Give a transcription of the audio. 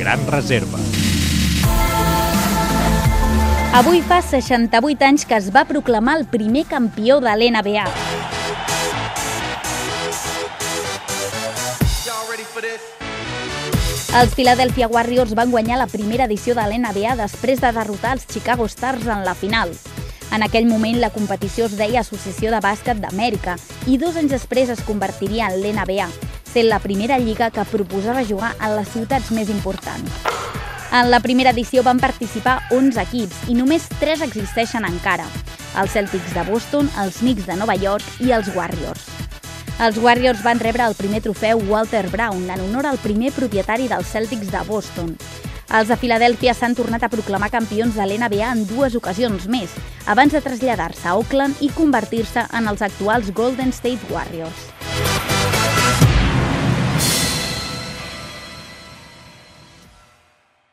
gran reserva. Avui fa 68 anys que es va proclamar el primer campió de l'NBA. Els Philadelphia Warriors van guanyar la primera edició de l'NBA després de derrotar els Chicago Stars en la final. En aquell moment la competició es deia Associació de Bàsquet d'Amèrica i dos anys després es convertiria en l'NBA, sent la primera lliga que proposava jugar a les ciutats més importants. En la primera edició van participar 11 equips i només 3 existeixen encara, els Celtics de Boston, els Knicks de Nova York i els Warriors. Els Warriors van rebre el primer trofeu Walter Brown en honor al primer propietari dels Celtics de Boston. Els de Filadèlfia s'han tornat a proclamar campions de l'NBA en dues ocasions més, abans de traslladar-se a Oakland i convertir-se en els actuals Golden State Warriors.